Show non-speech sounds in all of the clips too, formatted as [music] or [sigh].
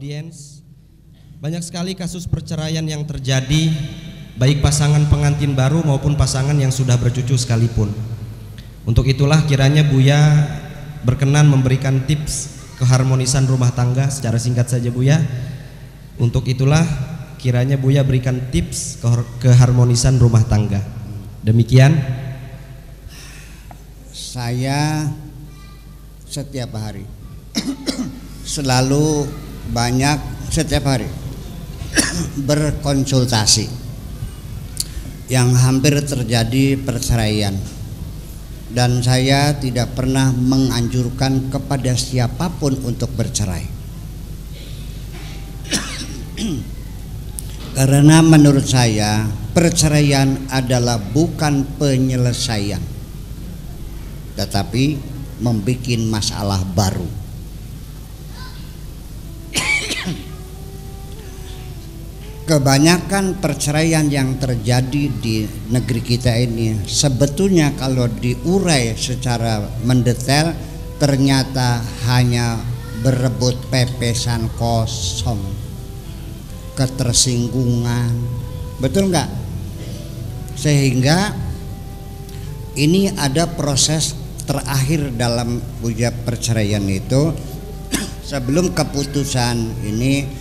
audiens, banyak sekali kasus perceraian yang terjadi baik pasangan pengantin baru maupun pasangan yang sudah bercucu sekalipun. Untuk itulah kiranya Buya berkenan memberikan tips keharmonisan rumah tangga secara singkat saja Buya. Untuk itulah kiranya Buya berikan tips keharmonisan rumah tangga. Demikian saya setiap hari [coughs] selalu banyak setiap hari [coughs] berkonsultasi. Yang hampir terjadi perceraian. Dan saya tidak pernah menganjurkan kepada siapa pun untuk bercerai. [coughs] Karena menurut saya perceraian adalah bukan penyelesaian tetapi membuat masalah baru kebanyakan perceraian yang terjadi di negeri kita ini. Sebetulnya kalau diurai secara mendetail ternyata hanya berebut pepesan kosong ketersinggungan. Betul nggak? Sehingga ini ada proses terakhir dalam ujian perceraian itu. [clears throat] Sebelum keputusan ini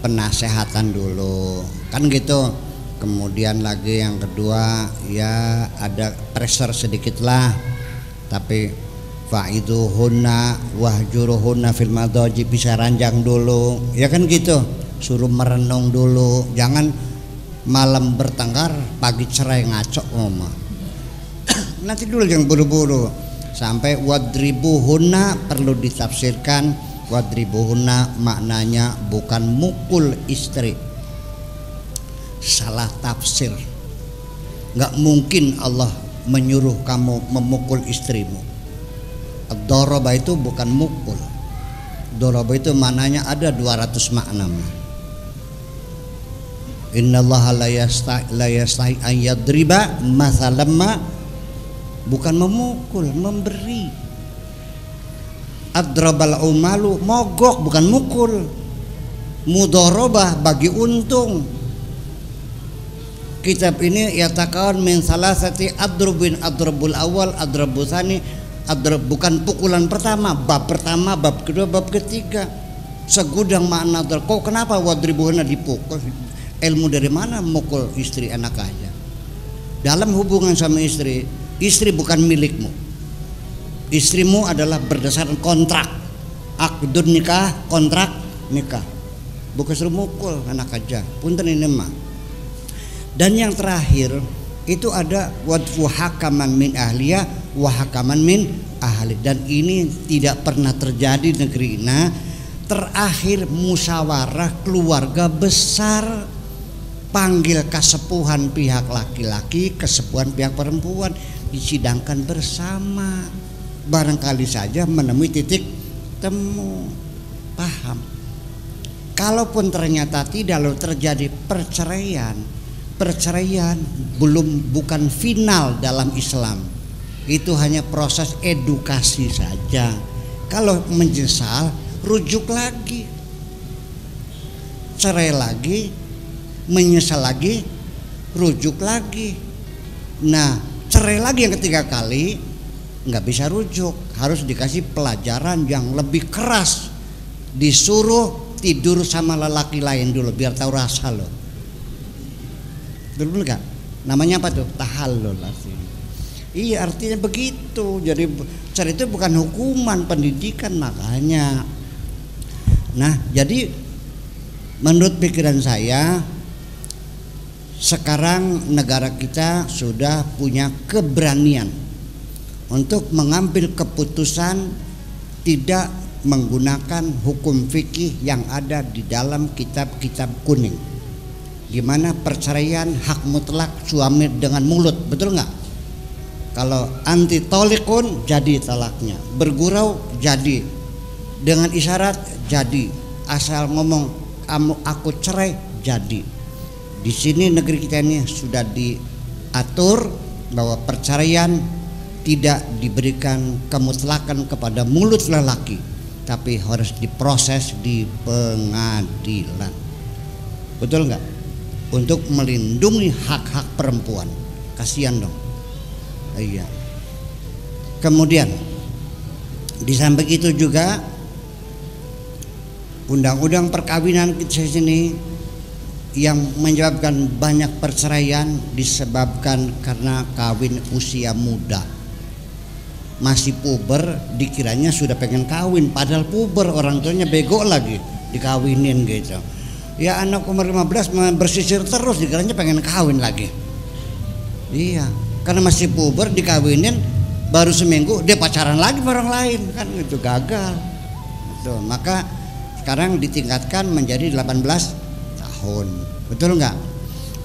penasehatan dulu. Kan gitu. Kemudian lagi yang kedua ya ada pressure sedikit lah. Tapi fa'iduhunna wahjuruhunna fil madaji bisa ranjang dulu. Ya kan gitu. Suruh merenung dulu. Jangan malam bertengkar pagi cerai ngaco ngomong. [coughs] Nanti dulu yang buru-buru. Sampai wadribuhunna perlu ditafsirkan wadribuhunna maknanya bukan mukul istri. Salah tafsir. Nggak mungkin Allah menyuruh kamu memukul istrimu. Doroba itu bukan mukul. Doroba itu maknanya ada 200 makna. Innallaha la yastahi la masalamma bukan memukul memberi adrabal umalu mogok bukan mukul. Mudorobah bagi untung. Kitab ini yatakawan min salasati adrubin adrubul awal adrubusani adrub bukan pukulan pertama bab pertama bab kedua bab ketiga. Segudang makna kok kenapa wadribuhana dipukul? Ilmu dari mana mukul istri anak aja dalam hubungan sama istri istri bukan milikmu istrimu adalah berdasarkan kontrak. Akdun nikah kontrak nikah. Bukan suruh mukul anak aja. Punten ini mah. Dan yang terakhir itu ada wadfu hakaman min ahliya wa hakaman min ahli. Dan ini tidak pernah terjadi di negeri ini. Terakhir musyawarah keluarga besar panggil kesepuhan pihak laki-laki kesepuhan pihak perempuan. Disidangkan bersama barangkali saja menemui titik temu. Paham? Kalaupun ternyata tidak lalu terjadi perceraian. Perceraian belum bukan final dalam Islam. Itu hanya proses edukasi saja. Kalau menyesal rujuk lagi. Cerai lagi menyesal lagi rujuk lagi. Nah cerai lagi yang ketiga kali nggak bisa rujuk. Harus dikasih pelajaran yang lebih keras. Disuruh tidur sama lelaki lain dulu biar tahu rasa lo. Dulu nggak? Namanya apa tuh? Tahallul artinya iya artinya begitu. Jadi cari itu bukan hukuman pendidikan makanya. Nah jadi menurut pikiran saya sekarang negara kita sudah punya keberanian untuk mengambil keputusan tidak menggunakan hukum fikih yang ada di dalam kitab-kitab kuning. Di mana perceraian hak mutlak suami dengan mulut betul nggak? Kalau anti tolikun jadi talaknya bergurau jadi. Dengan isyarat jadi. Asal ngomong kamu aku cerai jadi. Di sini negeri kita ini sudah diatur bahwa perceraian tidak diberikan kemutlakan kepada mulut lelaki tapi harus diproses di pengadilan. Betul nggak? Untuk melindungi hak-hak perempuan. Kasihan dong. Iya. Kemudian di samping itu juga undang-undang perkawinan kita sini yang menyebabkan banyak perceraian disebabkan karena kawin usia muda masih puber dikiranya sudah pengen kawin. Padahal puber orang tuanya bego lagi dikawinin gitu. Ya anak umur 15 bersisir terus dikiranya pengen kawin lagi. Iya karena masih puber dikawinin baru seminggu dia pacaran lagi sama orang lain kan itu gagal. Tuh, maka sekarang ditingkatkan menjadi 18 tahun. Betul nggak?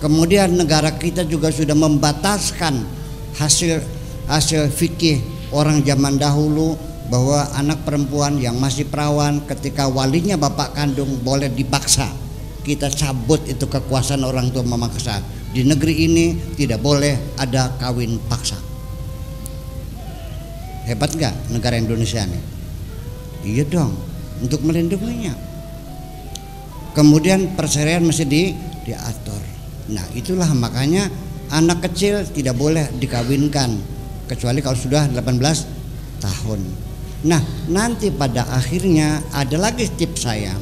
Kemudian negara kita juga sudah membataskan hasil hasil fikih orang zaman dahulu bahwa anak perempuan yang masih perawan ketika walinya bapak kandung boleh dipaksa kita cabut itu kekuasaan orang tua memaksa di negeri ini tidak boleh ada kawin paksa hebat nggak negara Indonesia ini iya dong untuk melindunginya. Kemudian perceraian mesti di diatur. Nah, itulah makanya anak kecil tidak boleh dikawinkan kecuali kalau sudah 18 tahun. Nah, nanti pada akhirnya ada lagi tips saya.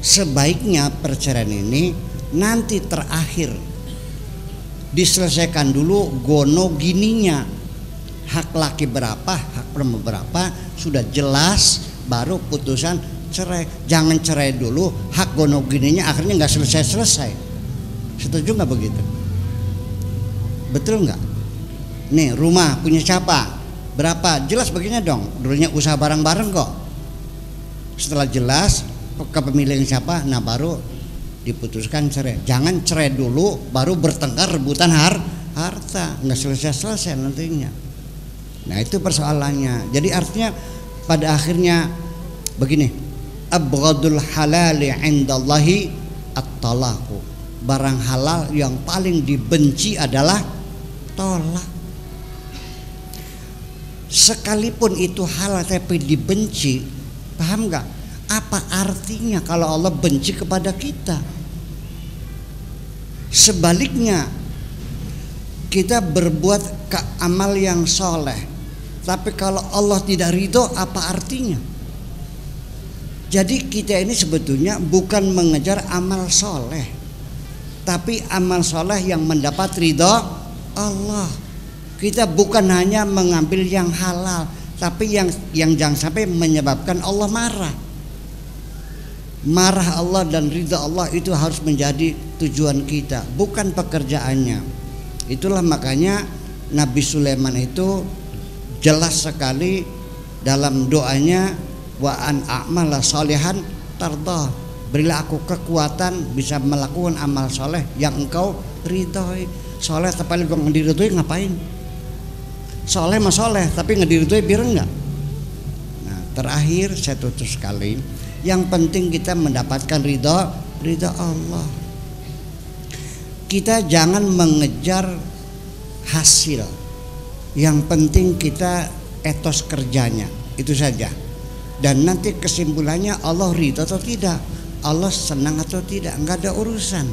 Sebaiknya perceraian ini nanti terakhir diselesaikan dulu gono gininya hak laki berapa hak perempuan berapa sudah jelas baru putusan cerai. Jangan cerai dulu hak gono gininya akhirnya nggak selesai selesai setuju nggak begitu? Betul nggak nih rumah punya siapa? Berapa? Jelas begini dong. Dulunya usaha bareng-bareng kok. Setelah jelas kepemilikan siapa? Nah baru diputuskan cerai. Jangan cerai dulu baru bertengkar rebutan har harta. Nggak selesai selesai nantinya. Nah itu persoalannya. Jadi artinya pada akhirnya begini. Abghadul halali indallahi at-talaqu. Barang halal yang paling dibenci adalah tolak sekalipun itu halal tapi dibenci paham nggak? Apa artinya kalau Allah benci kepada kita? Sebaliknya kita berbuat ke amal yang soleh tapi kalau Allah tidak ridho apa artinya? Jadi kita ini sebetulnya bukan mengejar amal soleh Tapi amal soleh yang mendapat ridho Allah Kita bukan hanya mengambil yang halal Tapi yang yang jangan sampai menyebabkan Allah marah. Marah Allah dan ridho Allah itu harus menjadi tujuan kita Bukan pekerjaannya. Itulah makanya Nabi Sulaiman itu jelas sekali dalam doanya wa an a'mala salihan tarda. Berilah aku kekuatan bisa melakukan amal soleh yang engkau ridhoi. Soleh tapi gue ngediridhoi ngapain soleh mah soleh tapi ngediridhoi biar enggak nah terakhir saya tutup sekali yang penting kita mendapatkan ridho ridho Allah kita jangan mengejar hasil yang penting kita etos kerjanya itu saja. Dan nanti kesimpulannya Allah ridho atau tidak, Allah senang atau tidak, nggak ada urusan.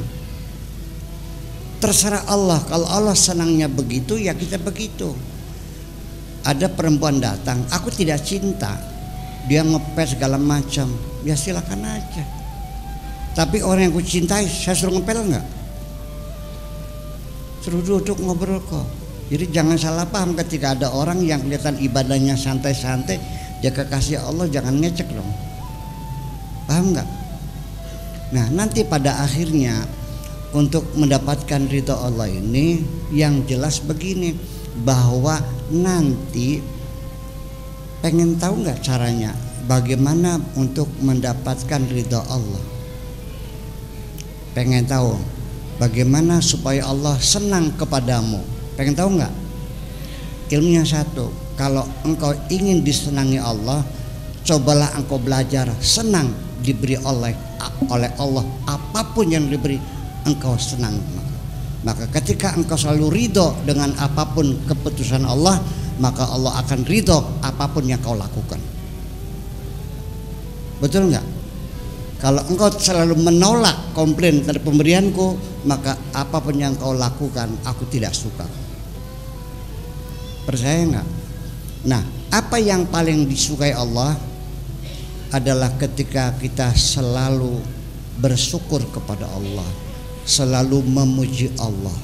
Terserah Allah. Kalau Allah senangnya begitu, ya kita begitu. Ada perempuan datang, aku tidak cinta, dia ngepes segala macam, ya silakan aja. Tapi orang yang aku cintai, saya suruh ngepel nggak? Suruh duduk ngobrol kok jadi jangan salah paham ketika ada orang yang kelihatan ibadahnya santai-santai, dia kekasih Allah jangan ngecek dong. Paham nggak? Nah nanti pada akhirnya untuk mendapatkan ridho Allah ini yang jelas begini bahwa nanti pengen tahu nggak caranya bagaimana untuk mendapatkan ridho Allah pengen tahu bagaimana supaya Allah senang kepadamu Pengen tahu nggak? Ilmunya satu. Kalau engkau ingin disenangi Allah, cobalah engkau belajar senang diberi oleh oleh Allah apa pun yang diberi engkau senang ketika engkau selalu ridho dengan apa pun keputusan Allah maka Allah akan ridho apa pun yang kau lakukan Betul nggak? Kalau engkau selalu menolak komplain dari pemberianku, maka apa pun yang kau lakukan, aku tidak suka. Percaya nggak? Nah, apa yang paling disukai Allah adalah ketika kita selalu bersyukur kepada Allah, selalu memuji Allah.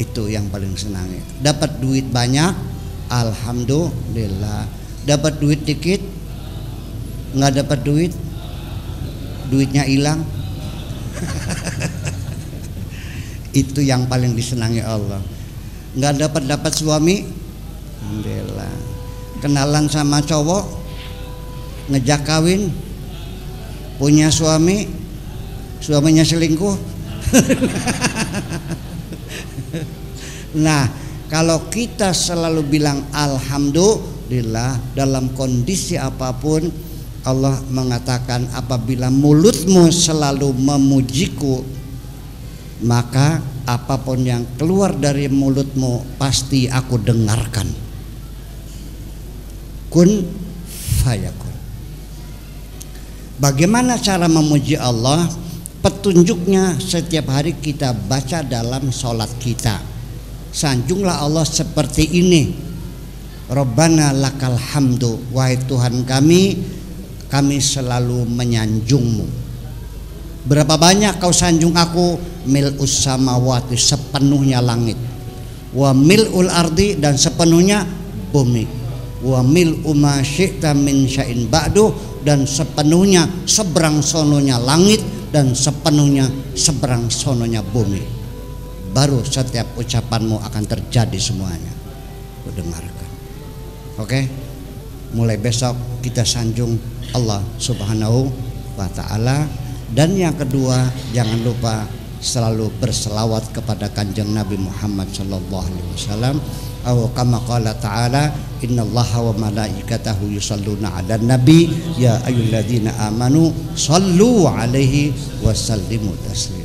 Itu yang paling senangnya. Dapat duit banyak, alhamdulillah. Dapat duit dikit, nggak dapat duit, duitnya hilang. [laughs] Itu yang paling disenangi Allah. Nggak dapat dapat suami, alhamdulillah. Kenalan sama cowok, ngejak kawin, punya suami, suaminya selingkuh. [laughs] nah, kalau kita selalu bilang alhamdulillah dalam kondisi apa pun Allah mengatakan apabila mulutmu selalu memujiku maka apa pun yang keluar dari mulutmu pasti aku dengarkan. Kun fayakun. Bagaimana cara memuji Allah petunjuknya setiap hari kita baca dalam sholat kita. Sanjunglah Allah seperti ini. Rabbana lakal hamdu wahai Tuhan kami kami selalu menyanjungmu. Berapa banyak kau sanjung aku? Mil samawati sepenuhnya langit. Wa mil'ul ardi dan sepenuhnya bumi. Wa mil ma syi'ta min sya'in ba'du dan sepenuhnya seberang sononya langit dan sepenuhnya seberang sononya bumi. Baru setiap ucapanmu akan terjadi semuanya. Ku dengarkan. Oke? Mulai besok kita sanjung Allah Subhanahu wa taala. Dan yang kedua jangan lupa selalu berselawat kepada kanjeng Nabi Muhammad sallallahu alaihi wasallam atau kama qala ta'ala innallaha wa malaikatahu yusalluna 'alan nabi ya ayyuhalladzina amanu sallu alaihi wa sallimu taslima